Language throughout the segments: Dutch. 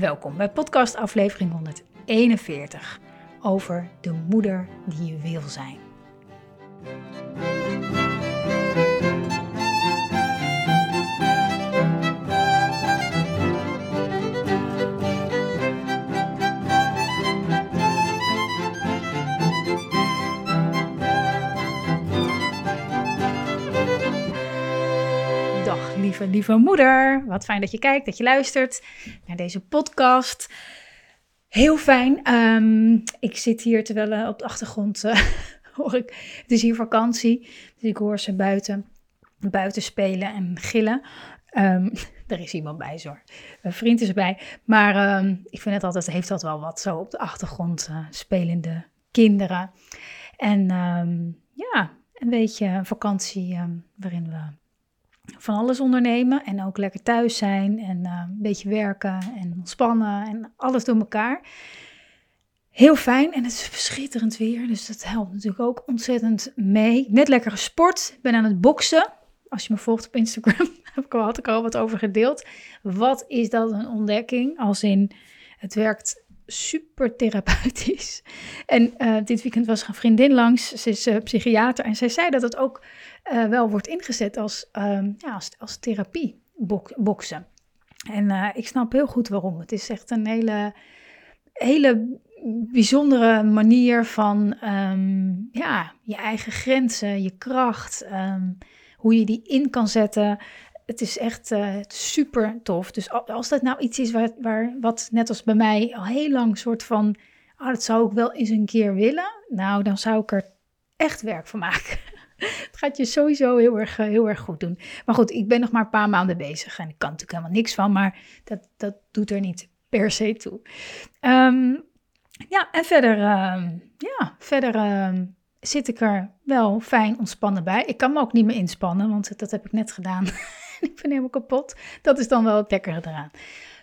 Welkom bij podcast aflevering 141 over de moeder die je wil zijn. Lieve, moeder. Wat fijn dat je kijkt, dat je luistert naar deze podcast. Heel fijn. Ehm, ik zit hier terwijl uh, op de achtergrond uh, hoor ik. Het is hier vakantie. Dus ik hoor ze buiten, buiten spelen en gillen. Um, er is iemand bij, zo. Mijn vriend is erbij. Maar um, ik vind het altijd, heeft dat wel wat zo op de achtergrond uh, spelende kinderen. En ja, een beetje een vakantie waarin we van alles ondernemen en ook lekker thuis zijn en uh, een beetje werken en ontspannen en alles door elkaar. Heel fijn en het is verschitterend weer, dus dat helpt natuurlijk ook ontzettend mee. Net lekker gesport, ben aan het boksen. Als je me volgt op Instagram, heb ik al, had ik al wat over gedeeld. Wat is dat een ontdekking? Als in, het werkt super therapeutisch. En uh, dit weekend was een vriendin langs, ze is uh, psychiater, en zij zei dat het ook uh, wel wordt ingezet als, um, ja, als, als therapie, bok, boksen. En ik snap heel goed waarom. Het is echt een hele, hele bijzondere manier van um, ja, je eigen grenzen, je kracht, um, hoe je die in kan zetten het is echt uh, super tof. Dus als dat nou iets is waar, waar, wat net als bij mij al heel lang soort van, oh, dat zou ik wel eens een keer willen. Nou, dan zou ik er echt werk van maken. het gaat je sowieso heel erg, eh, heel erg goed doen. Maar goed, ik ben nog maar een paar maanden bezig en ik kan natuurlijk helemaal niks van, maar dat, dat doet er niet per se toe. Um, ja, en verder, uh, ja, verder uh, zit ik er wel fijn ontspannen bij. Ik kan me ook niet meer inspannen, want dat heb ik net gedaan. ik ben helemaal kapot. Dat is dan wel het lekkere eraan.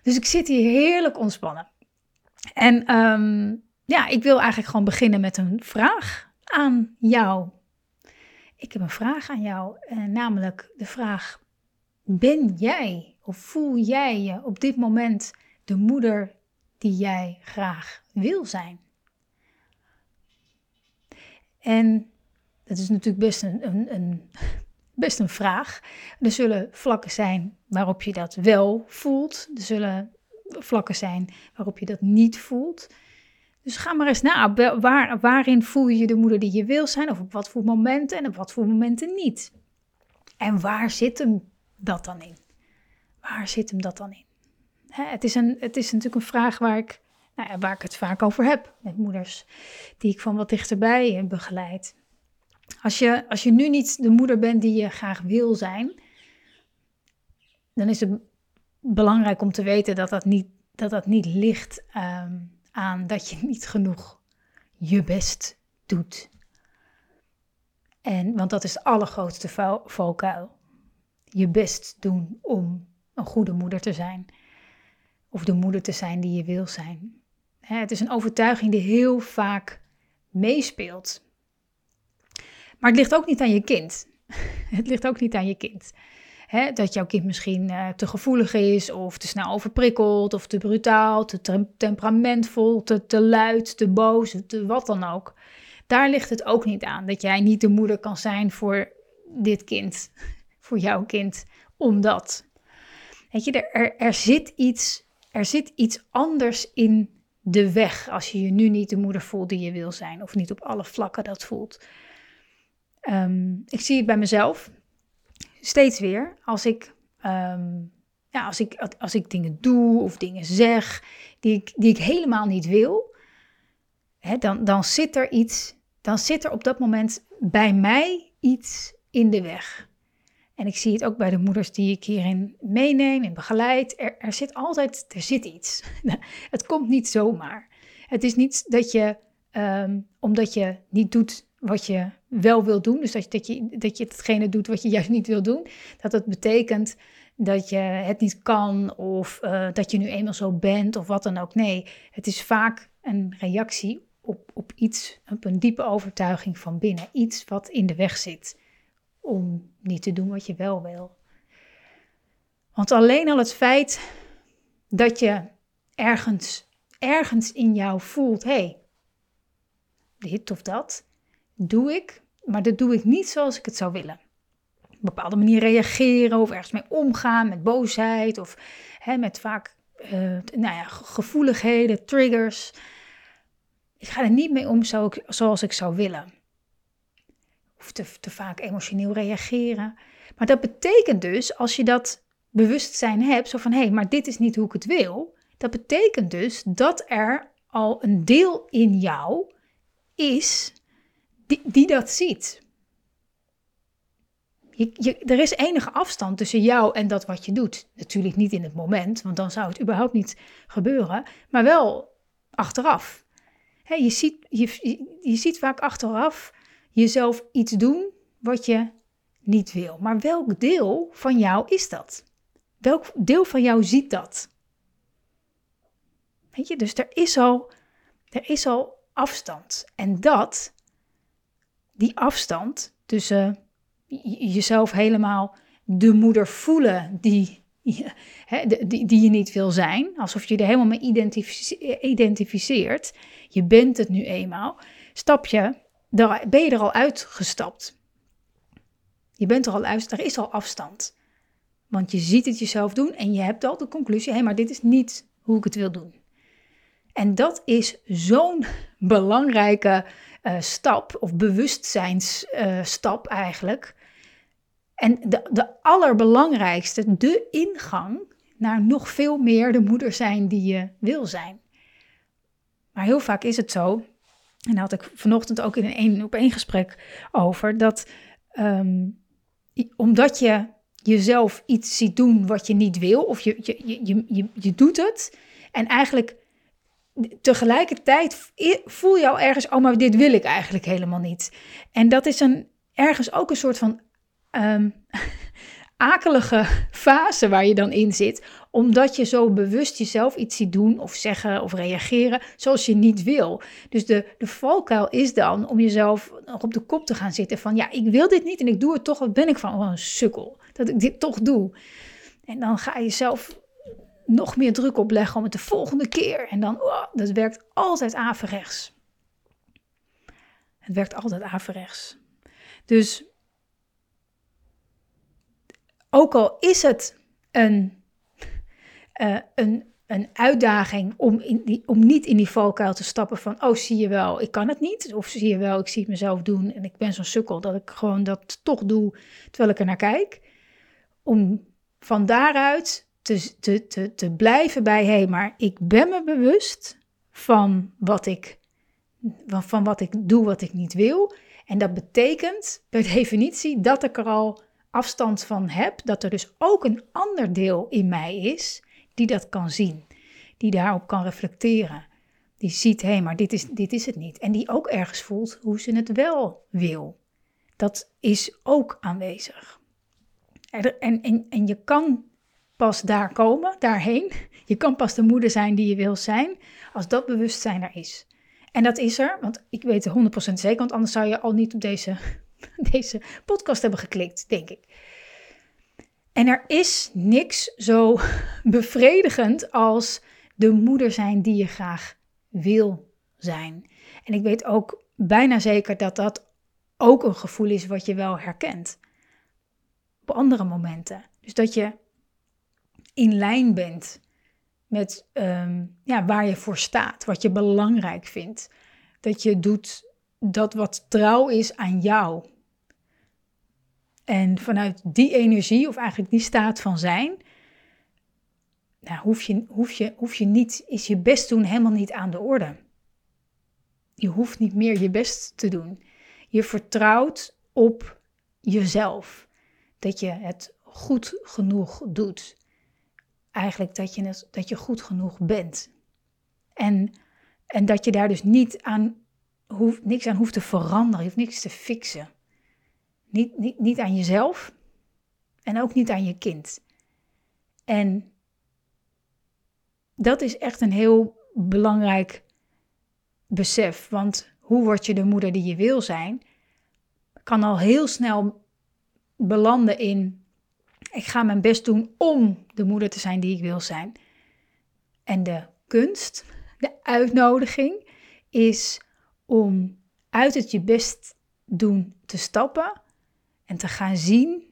Dus ik zit hier heerlijk ontspannen. En um, ja, ik wil eigenlijk gewoon beginnen met een vraag aan jou. Ik heb een vraag aan jou, eh, namelijk de vraag: Ben jij of voel jij je op dit moment de moeder die jij graag wil zijn? En dat is natuurlijk best een, een, een best een vraag. Er zullen vlakken zijn waarop je dat wel voelt. Er zullen vlakken zijn waarop je dat niet voelt. Dus ga maar eens na. Waar, waarin voel je de moeder die je wil zijn? Of op wat voor momenten en op wat voor momenten niet? En waar zit hem dat dan in? Waar zit hem dat dan in? Hè, het, is een, het is natuurlijk een vraag waar ik, nou ja, waar ik het vaak over heb met moeders die ik van wat dichterbij begeleid. Als je, als je nu niet de moeder bent die je graag wil zijn, dan is het belangrijk om te weten dat dat niet, dat dat niet ligt um, aan dat je niet genoeg je best doet. En, want dat is de allergrootste valkuil. Je best doen om een goede moeder te zijn. Of de moeder te zijn die je wil zijn. Het is een overtuiging die heel vaak meespeelt maar het ligt ook niet aan je kind. Het ligt ook niet aan je kind. dat jouw kind misschien uh, te gevoelig is, of te snel overprikkeld, of te brutaal, te temperamentvol, te, te luid, te boos, te wat dan ook. Daar ligt het ook niet aan dat jij niet de moeder kan zijn voor dit kind, voor jouw kind, omdat. Weet je, er, er, zit iets, er zit iets anders in de weg als je je nu niet de moeder voelt die je wil zijn, of niet op alle vlakken dat voelt. Um, ik zie het bij mezelf steeds weer als ik, um, ja, als ik, als ik dingen doe of dingen zeg die ik, die ik helemaal niet wil, hè, dan, dan zit er iets, dan zit er op dat moment bij mij iets in de weg. En ik zie het ook bij de moeders die ik hierin meeneem en begeleid. Er, er zit altijd, er zit iets. het komt niet zomaar. Het is niet dat je, ehm, omdat je niet doet wat je wel wil doen, dus dat, je, dat, je, dat je hetgene doet wat je juist niet wil doen, dat het betekent dat je het niet kan of uh, dat je nu eenmaal zo bent of wat dan ook. Nee, het is vaak een reactie op, op iets, op een diepe overtuiging van binnen. Iets wat in de weg zit om niet te doen wat je wel wil. Want alleen al het feit dat je ergens, ergens in jou voelt, hé, hey, dit of dat, doe ik, maar dat doe ik niet zoals ik het zou willen. Op een bepaalde manier reageren of ergens mee omgaan met boosheid of hè, met vaak uh, nou ja, gevoeligheden, triggers. Ik ga er niet mee om zo, zoals ik zou willen. Of te, te vaak emotioneel reageren. Maar dat betekent dus, als je dat bewustzijn hebt, zo van hé, hey, maar dit is niet hoe ik het wil. Dat betekent dus dat er al een deel in jou is die, die dat ziet. Je, je, er is enige afstand tussen jou en dat wat je doet. Natuurlijk niet in het moment, want dan zou het überhaupt niet gebeuren, maar wel achteraf. je, ziet, je, je ziet vaak achteraf jezelf iets doen wat je niet wil. Maar welk deel van jou is dat? Welk deel van jou ziet dat? Weet je, dus er is al, er is al afstand. En dat, die afstand tussen jezelf helemaal de moeder voelen die, die, die je niet wil zijn, alsof je er helemaal mee identificeert, je bent het nu eenmaal, stap je, ben je er al uitgestapt. Je bent er al uit, er is al afstand. Want je ziet het jezelf doen en je hebt al de conclusie: hé, hey, maar dit is niet hoe ik het wil doen. En dat is zo'n belangrijke stap, of bewustzijnsstap uh, eigenlijk. En de, de allerbelangrijkste, de ingang naar nog veel meer de moeder zijn die je wil zijn. Maar heel vaak is het zo, en daar had ik vanochtend ook in een één op één gesprek over, dat um, omdat je jezelf iets ziet doen wat je niet wil, of je, je, je, je, je doet het, en eigenlijk tegelijkertijd voel je al ergens, oh, maar dit wil ik eigenlijk helemaal niet. En dat is een, ergens ook een soort van um, akelige fase waar je dan in zit, omdat je zo bewust jezelf iets ziet doen of zeggen of reageren zoals je niet wil. Dus de, de valkuil is dan om jezelf nog op de kop te gaan zitten van, ja, ik wil dit niet en ik doe het toch, wat ben ik van? Oh, een sukkel, dat ik dit toch doe. En dan ga je zelf nog meer druk opleggen om het de volgende keer. En dan, oh, dat werkt altijd averechts. Het werkt altijd averechts. Dus ook al is het een, uh, een, een uitdaging om, in die, om niet in die valkuil te stappen van, oh zie je wel, ik kan het niet. Of zie je wel, ik zie het mezelf doen en ik ben zo'n sukkel dat ik gewoon dat toch doe terwijl ik er naar kijk. Om van daaruit te, te, te, te blijven bij, hé, maar ik ben me bewust van wat ik, van wat ik doe, wat ik niet wil. En dat betekent per definitie dat ik er al afstand van heb, dat er dus ook een ander deel in mij is die dat kan zien, die daarop kan reflecteren. Die ziet, hé, hey, maar dit is, dit is het niet. En die ook ergens voelt hoe ze het wel wil. Dat is ook aanwezig. En, en, en je kan pas daar komen, daarheen. Je kan pas de moeder zijn die je wil zijn, als dat bewustzijn er is. En dat is er, want ik weet 100% zeker, want anders zou je al niet op deze, deze podcast hebben geklikt, denk ik. En er is niks zo bevredigend als de moeder zijn die je graag wil zijn. En ik weet ook bijna zeker dat dat ook een gevoel is wat je wel herkent. Op andere momenten. Dus dat je in lijn bent met ehm, ja, waar je voor staat, wat je belangrijk vindt. Dat je doet dat wat trouw is aan jou. En vanuit die energie, of eigenlijk die staat van zijn, nou, hoef, je, hoef, je, hoef je niet, is je best doen helemaal niet aan de orde. Je hoeft niet meer je best te doen. Je vertrouwt op jezelf. Dat je het goed genoeg doet eigenlijk dat je, dat je goed genoeg bent. En En dat je daar dus niet aan hoeft, niks aan hoeft te veranderen, je hoeft niks te fixen. Niet, niet, niet aan jezelf en ook niet aan je kind. En dat is echt een heel belangrijk besef. Want hoe word je de moeder die je wil zijn? Kan al heel snel belanden in: ik ga mijn best doen om de moeder te zijn die ik wil zijn. En de kunst, de uitnodiging, is om uit het je best doen te stappen en te gaan zien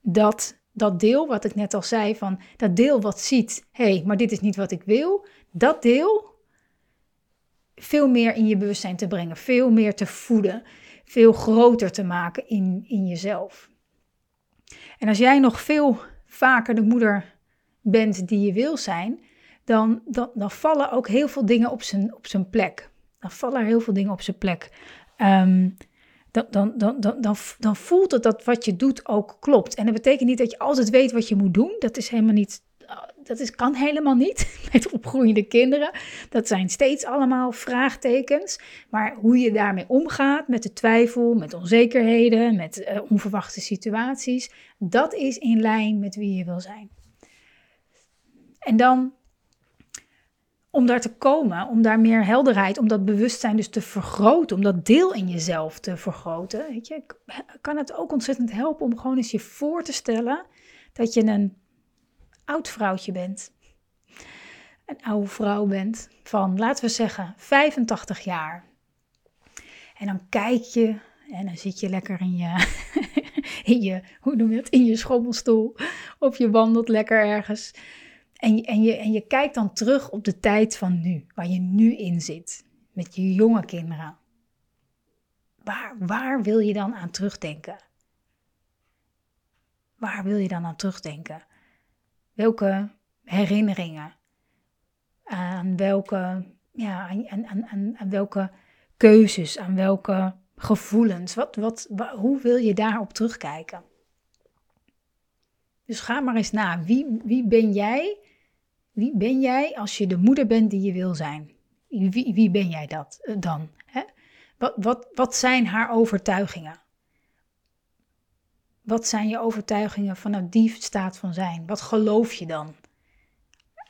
dat dat deel, wat ik net al zei, van dat deel wat ziet, hé, hey, maar dit is niet wat ik wil, dat deel veel meer in je bewustzijn te brengen, veel meer te voeden, veel groter te maken in, in jezelf. En als jij nog veel vaker de moeder bent die je wil zijn, dan, dan, vallen ook heel veel dingen op zijn, op zijn plek. Dan vallen er heel veel dingen op zijn plek. Um, dan, dan, dan, dan, dan, dan voelt het dat wat je doet ook klopt. En dat betekent niet dat je altijd weet wat je moet doen. Dat is helemaal niet. Dat is, kan helemaal niet met opgroeiende kinderen. Dat zijn steeds allemaal vraagtekens. Maar hoe je daarmee omgaat, met de twijfel, met onzekerheden, met uh, onverwachte situaties, dat is in lijn met wie je wil zijn. En dan om daar te komen, om daar meer helderheid, om dat bewustzijn dus te vergroten, om dat deel in jezelf te vergroten. Weet je, kan het ook ontzettend helpen om gewoon eens je voor te stellen dat je een oud vrouwtje bent. Een oude vrouw bent van, laten we zeggen, 85 jaar. En dan kijk je en dan zit je lekker in je, in je hoe noem je het, in je schommelstoel. Of je wandelt lekker ergens. En, en, je, en je kijkt dan terug op de tijd van nu, waar je nu in zit, met je jonge kinderen. Waar, waar wil je dan aan terugdenken? Waar wil je dan aan terugdenken? Welke herinneringen? Aan welke, ja, aan, aan, aan, aan welke keuzes? Aan welke gevoelens? Wat, wat, hoe wil je daarop terugkijken? Dus ga maar eens na. Wie, wie ben jij wie ben jij als je de moeder bent die je wil zijn? Wie, wie ben jij dat eh, dan? Hè? Wat, wat, wat zijn haar overtuigingen? Wat zijn je overtuigingen vanuit die staat van zijn? Wat geloof je dan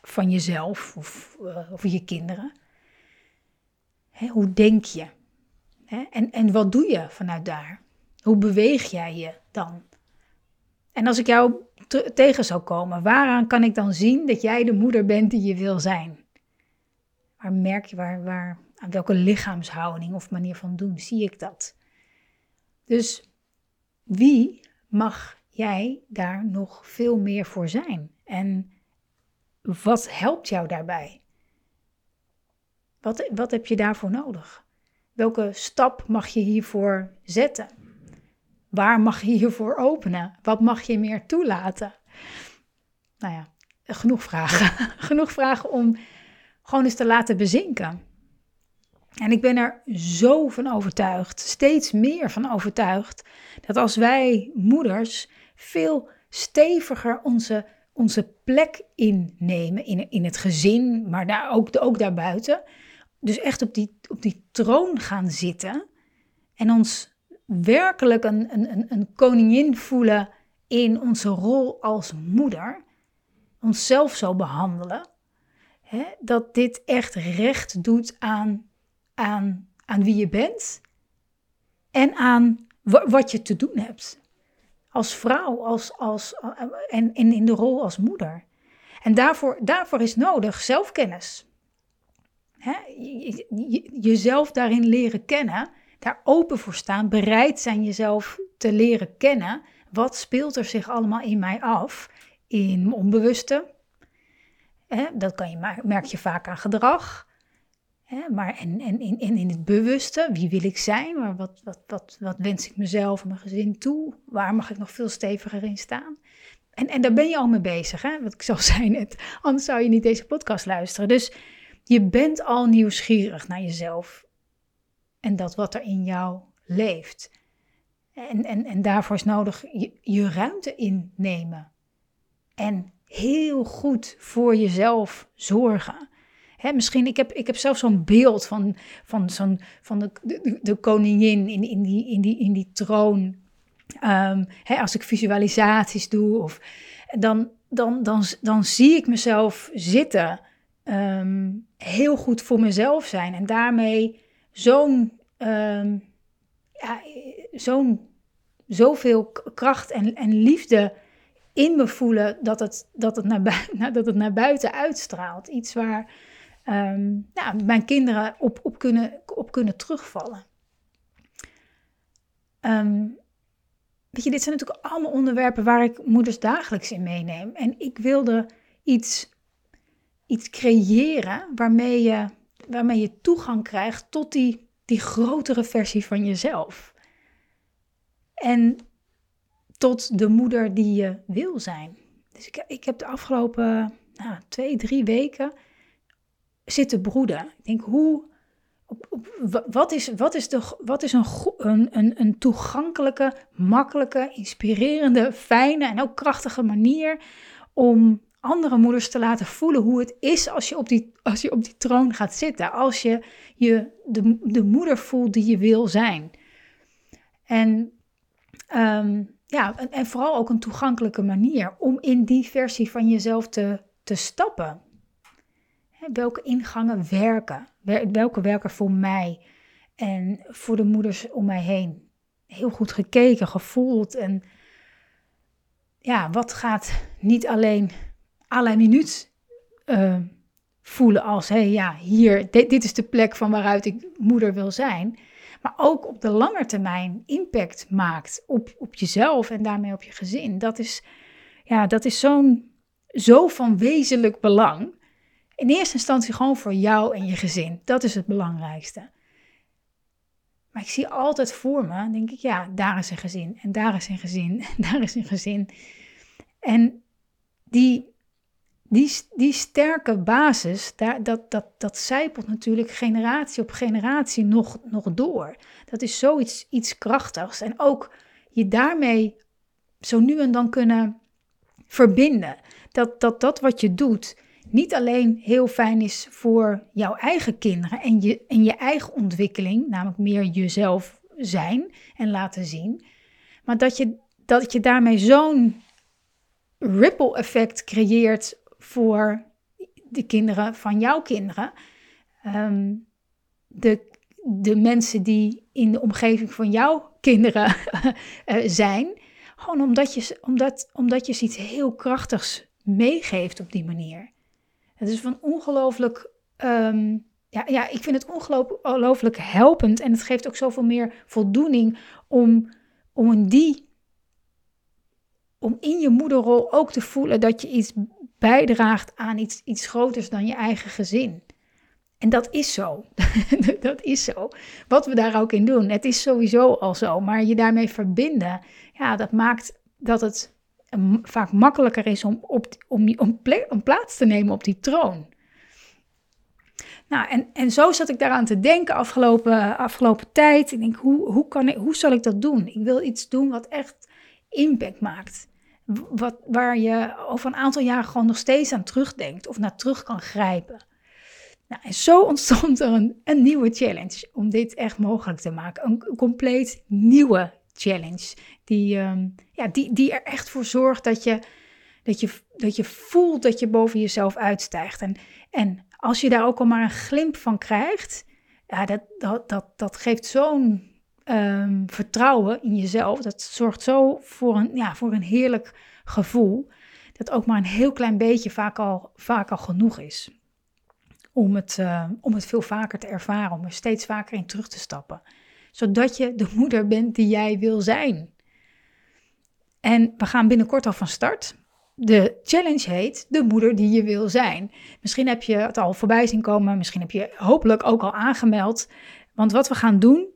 van jezelf of, uh, of je kinderen? Hè, hoe denk je? Hè? En, en wat doe je vanuit daar? Hoe beweeg jij je dan? En als ik jou tegen zou komen, waaraan kan ik dan zien dat jij de moeder bent die je wil zijn? Waar merk je, waar, waar, aan welke lichaamshouding of manier van doen zie ik dat? Dus wie mag jij daar nog veel meer voor zijn? En wat helpt jou daarbij? Wat, wat heb je daarvoor nodig? Welke stap mag je hiervoor zetten? Waar mag je hiervoor openen? Wat mag je meer toelaten? Nou ja, genoeg vragen. genoeg vragen om gewoon eens te laten bezinken. En ik ben er zo van overtuigd, steeds meer van overtuigd, dat als wij moeders veel steviger onze, onze plek innemen in, in het gezin, maar daar ook, ook daarbuiten, dus echt op die, op die troon gaan zitten en ons werkelijk een, een, een koningin voelen in onze rol als moeder, onszelf zo behandelen, hè, dat dit echt recht doet aan, aan, aan wie je bent en aan wat je te doen hebt. Als vrouw als, als, en, en in de rol als moeder. En daarvoor, daarvoor is nodig zelfkennis. Hè, jezelf daarin leren kennen daar open voor staan, bereid zijn jezelf te leren kennen. Wat speelt er zich allemaal in mij af? In mijn onbewuste. Hè, dat kan je, merk je vaak aan gedrag. Maar en, en in, in, in het bewuste, wie wil ik zijn? Maar wat, wat, wat, wat wens ik mezelf en mijn gezin toe? Waar mag ik nog veel steviger in staan? En, en daar ben je al mee bezig, hè? wat ik zo zei net. Anders zou je niet deze podcast luisteren. Dus je bent al nieuwsgierig naar jezelf en dat wat er in jou leeft. En, en, en daarvoor is nodig je, je ruimte innemen. En heel goed voor jezelf zorgen. Hè, misschien, ik heb, ik heb zelf zo'n beeld van, van, zo'n, van de, de, de koningin in, in, die, in, die, in die troon. Ehm, hè, als ik visualisaties doe, of, dan, dan, dan, dan zie ik mezelf zitten. Ehm, heel goed voor mezelf zijn. En daarmee zo'n um, ja, zo'n zoveel kracht en, en liefde in me voelen dat het, dat, het naar, dat het naar buiten uitstraalt. Iets waar um, mijn kinderen op, op, kunnen, op kunnen terugvallen. Um, weet je, dit zijn natuurlijk allemaal onderwerpen waar ik moeders dagelijks in meeneem. En ik wilde iets, iets creëren waarmee je, waarmee je toegang krijgt tot die, die grotere versie van jezelf. En tot de moeder die je wil zijn. Dus ik, ik heb de afgelopen nou, twee, drie weken zitten broeden. Ik denk, hoe, op, op, wat, is, wat, is de, wat is een, een, een, toegankelijke, makkelijke, inspirerende, fijne en ook krachtige manier om andere moeders te laten voelen hoe het is als je op die, als je op die troon gaat zitten. Als je, je de, de moeder voelt die je wil zijn. En Ehm, ja, en, vooral ook een toegankelijke manier om in die versie van jezelf te, te stappen. Welke ingangen werken? Welke werken voor mij en voor de moeders om mij heen? Heel goed gekeken, gevoeld en ja, wat gaat niet alleen la minuut uh, voelen als, hé hey, ja, hier, dit, dit is de plek van waaruit ik moeder wil zijn maar ook op de lange termijn impact maakt op, op jezelf en daarmee op je gezin. Dat is, ja, dat is zo'n, zo van wezenlijk belang. In eerste instantie gewoon voor jou en je gezin. Dat is het belangrijkste. Maar ik zie altijd voor me, denk ik, ja, daar is een gezin en daar is een gezin en daar is een gezin. En die die, die sterke basis, daar, dat, dat, dat zijpelt natuurlijk generatie op generatie nog, nog door. Dat is zoiets iets krachtigs. En ook je daarmee zo nu en dan kunnen verbinden. Dat dat, dat wat je doet niet alleen heel fijn is voor jouw eigen kinderen en je, en je eigen ontwikkeling, namelijk meer jezelf zijn en laten zien, maar dat je, dat je daarmee zo'n ripple effect creëert voor de kinderen van jouw kinderen. Ehm, de, de mensen die in de omgeving van jouw kinderen eh, zijn. Gewoon omdat je, omdat, omdat je iets heel krachtigs meegeeft op die manier. Het is van ongelooflijk. Um, ja, ja, ik vind het ongelooflijk helpend. En het geeft ook zoveel meer voldoening om, om in die. Om in je moederrol ook te voelen dat je iets bijdraagt aan iets, iets groters dan je eigen gezin. En dat is zo. dat is zo. Wat we daar ook in doen. Het is sowieso al zo. Maar je daarmee verbinden, ja, dat maakt dat het vaak makkelijker is om, op, om, om, om plaats te nemen op die troon. Nou, en, en zo zat ik daaraan te denken afgelopen, afgelopen tijd. Ik denk, hoe, hoe, kan ik, hoe zal ik dat doen? Ik wil iets doen wat echt impact maakt wat, waar je over een aantal jaren gewoon nog steeds aan terugdenkt of naar terug kan grijpen. Nou, en zo ontstond er een, een nieuwe challenge om dit echt mogelijk te maken. Een, compleet nieuwe challenge. Die, um, ja, die, die er echt voor zorgt dat je, dat, je, dat je voelt dat je boven jezelf uitstijgt. En, en als je daar ook al maar een glimp van krijgt, ja, dat, dat, dat, dat geeft zo'n um, vertrouwen in jezelf. Dat zorgt zo voor een, ja, voor een heerlijk gevoel. Dat ook maar een heel klein beetje vaak al, vaak al genoeg is. Om het, uh, om het veel vaker te ervaren. Om er steeds vaker in terug te stappen. Zodat je de moeder bent die jij wil zijn. En we gaan binnenkort al van start. De challenge heet De moeder die je wil zijn. Misschien heb je het al voorbij zien komen. Misschien heb je hopelijk ook al aangemeld. Want wat we gaan doen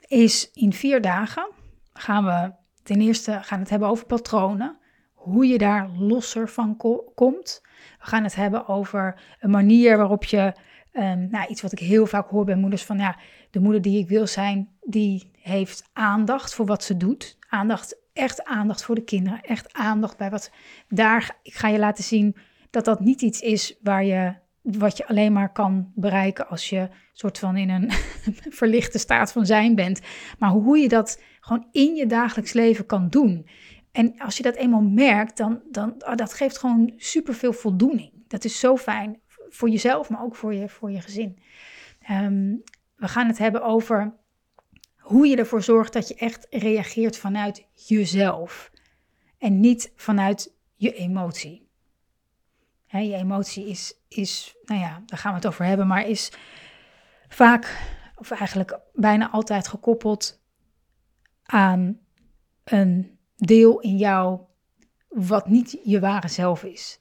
is in vier dagen gaan we ten eerste gaan het hebben over patronen. Hoe je daar losser van komt. We gaan het hebben over een manier waarop je, um, nou, iets wat ik heel vaak hoor bij moeders, van ja, de moeder die ik wil zijn, die heeft aandacht voor wat ze doet. Aandacht, echt aandacht voor de kinderen. Echt aandacht bij wat daar, ik ga je laten zien dat dat niet iets is waar je wat je alleen maar kan bereiken als je soort van in een verlichte staat van zijn bent. Maar hoe je dat gewoon in je dagelijks leven kan doen. En als je dat eenmaal merkt, dan, dan oh, dat geeft gewoon superveel voldoening. Dat is zo fijn voor jezelf, maar ook voor je, voor je gezin. Ehm, we gaan het hebben over hoe je ervoor zorgt dat je echt reageert vanuit jezelf. En niet vanuit je emotie. je emotie is, is, nou ja, daar gaan we het over hebben, maar is vaak, of eigenlijk bijna altijd gekoppeld aan een deel in jou wat niet je ware zelf is.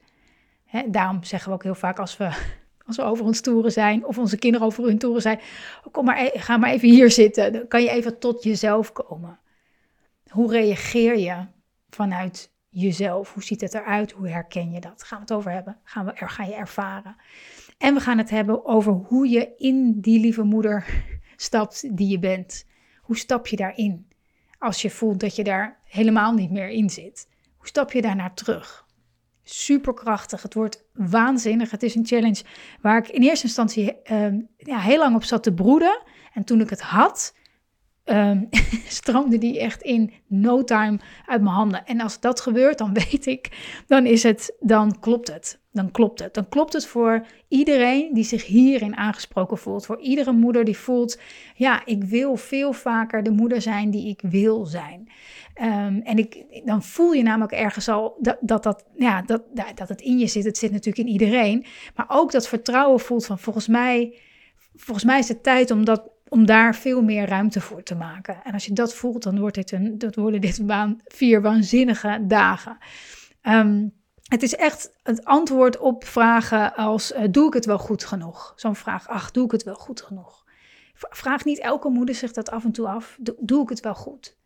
daarom zeggen we ook heel vaak als we, als we over ons toeren zijn, of onze kinderen over hun toeren zijn, kom maar, e-, ga maar even hier zitten. Dan kan je even tot jezelf komen. Hoe reageer je vanuit jezelf? Hoe ziet het eruit? Hoe herken je dat? Gaan we het over hebben? Gaan we er, ga je ervaren? En we gaan het hebben over hoe je in die lieve moeder stapt die je bent. Hoe stap je daarin? Als je voelt dat je daar helemaal niet meer in zit. Hoe stap je daarnaar terug? Superkrachtig. Het wordt waanzinnig. Het is een challenge waar ik in eerste instantie ehm, ja, heel lang op zat te broeden. En toen ik het had, um, stroomde die echt in no time uit mijn handen. En als dat gebeurt, dan weet ik, dan is het, dan klopt het. Dan klopt het. Dan klopt het voor iedereen die zich hierin aangesproken voelt. Voor iedere moeder die voelt, ja, ik wil veel vaker de moeder zijn die ik wil zijn. Um, en ik, dan voel je namelijk ergens al dat, dat, dat, ja, dat, dat het in je zit. Het zit natuurlijk in iedereen. Maar ook dat vertrouwen voelt van volgens mij, volgens mij is het tijd om dat om daar veel meer ruimte voor te maken. En als je dat voelt, dan, wordt dit een, dat worden dit baan, vier waanzinnige dagen. Ehm, het is echt het antwoord op vragen als: uh, doe ik het wel goed genoeg? Zo'n vraag: ach, doe ik het wel goed genoeg? Vraag niet elke moeder zich dat af en toe af: doe, ik het wel goed?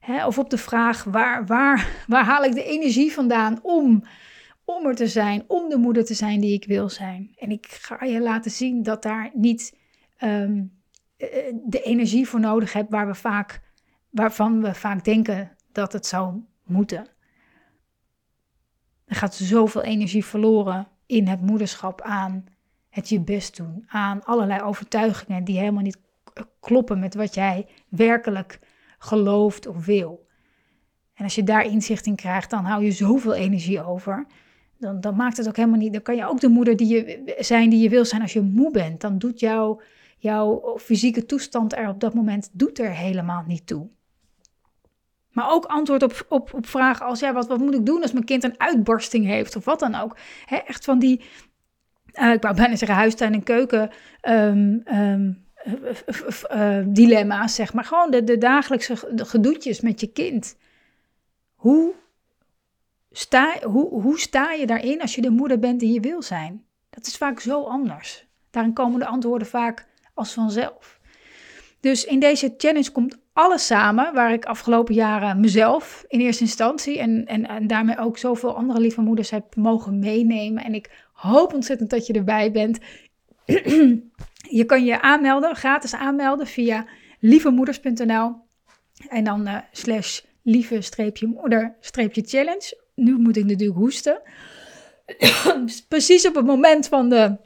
Hè? Of op de vraag: waar, waar, waar haal ik de energie vandaan om, om er te zijn, om de moeder te zijn die ik wil zijn? En ik ga je laten zien dat daar niet ehm, eh, de energie voor nodig hebt waar we vaak, waarvan we vaak denken dat het zou moeten. Er gaat zoveel energie verloren in het moederschap aan het je best doen, aan allerlei overtuigingen die helemaal niet kloppen met wat jij werkelijk gelooft of wil. En als je daar inzicht in krijgt, dan hou je zoveel energie over. Dan, dan maakt het ook helemaal niet. Dan kan je ook de moeder die je zijn die je wil zijn als je moe bent. Dan doet jouw jouw fysieke toestand er op dat moment doet er helemaal niet toe. Maar ook antwoord op, op, op vragen als, ja, wat, wat moet ik doen als mijn kind een uitbarsting heeft of wat dan ook. echt van die, uh, ik wou bijna zeggen huistuin en keuken um, um, uh, dilemma's, zeg maar. Gewoon de, de dagelijkse gedoetjes met je kind. Hoe sta, hoe, hoe sta je daarin als je de moeder bent die je wil zijn? Dat is vaak zo anders. Daarin komen de antwoorden vaak als vanzelf. Dus in deze challenge komt alles samen waar ik afgelopen jaren mezelf in eerste instantie en, en, en daarmee ook zoveel andere lieve moeders heb mogen meenemen. En ik hoop ontzettend dat je erbij bent. je kan je aanmelden, gratis aanmelden via lievemoeders.nl en dan uh, slash lieve-moeder-challenge. Nu moet ik natuurlijk hoesten. Precies op het moment van de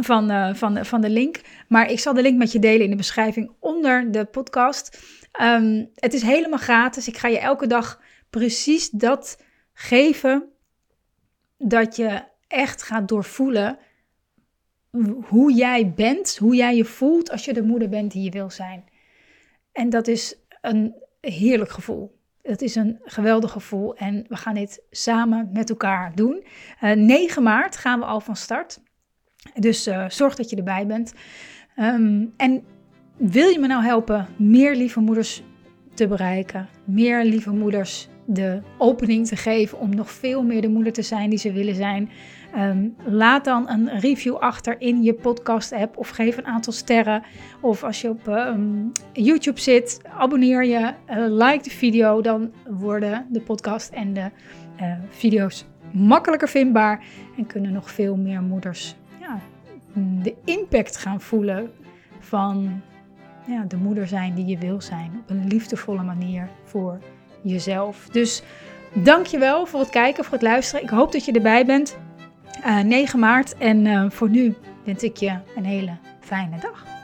van, uh, van, van de link. Maar ik zal de link met je delen in de beschrijving onder de podcast. Um, het is helemaal gratis. Ik ga je elke dag precies dat geven. Dat je echt gaat doorvoelen hoe jij bent, hoe jij je voelt als je de moeder bent die je wil zijn. En dat is een heerlijk gevoel. Het is een geweldig gevoel en we gaan dit samen met elkaar doen. Uh, eh, 9 maart gaan we al van start. Dus uh, zorg dat je erbij bent. Um, en wil je me nou helpen meer lieve moeders te bereiken? Meer lieve moeders de opening te geven om nog veel meer de moeder te zijn die ze willen zijn? Um, laat dan een review achter in je podcast-app of geef een aantal sterren. Of als je op um, YouTube zit, abonneer je, uh, like de video. Dan worden de podcast en de uh, video's makkelijker vindbaar en kunnen nog veel meer moeders de impact gaan voelen van ja, de moeder zijn die je wil zijn. Op een liefdevolle manier voor jezelf. Dus dank je wel voor het kijken, voor het luisteren. Ik hoop dat je erbij bent. 9 maart. En voor nu wens ik je een hele fijne dag.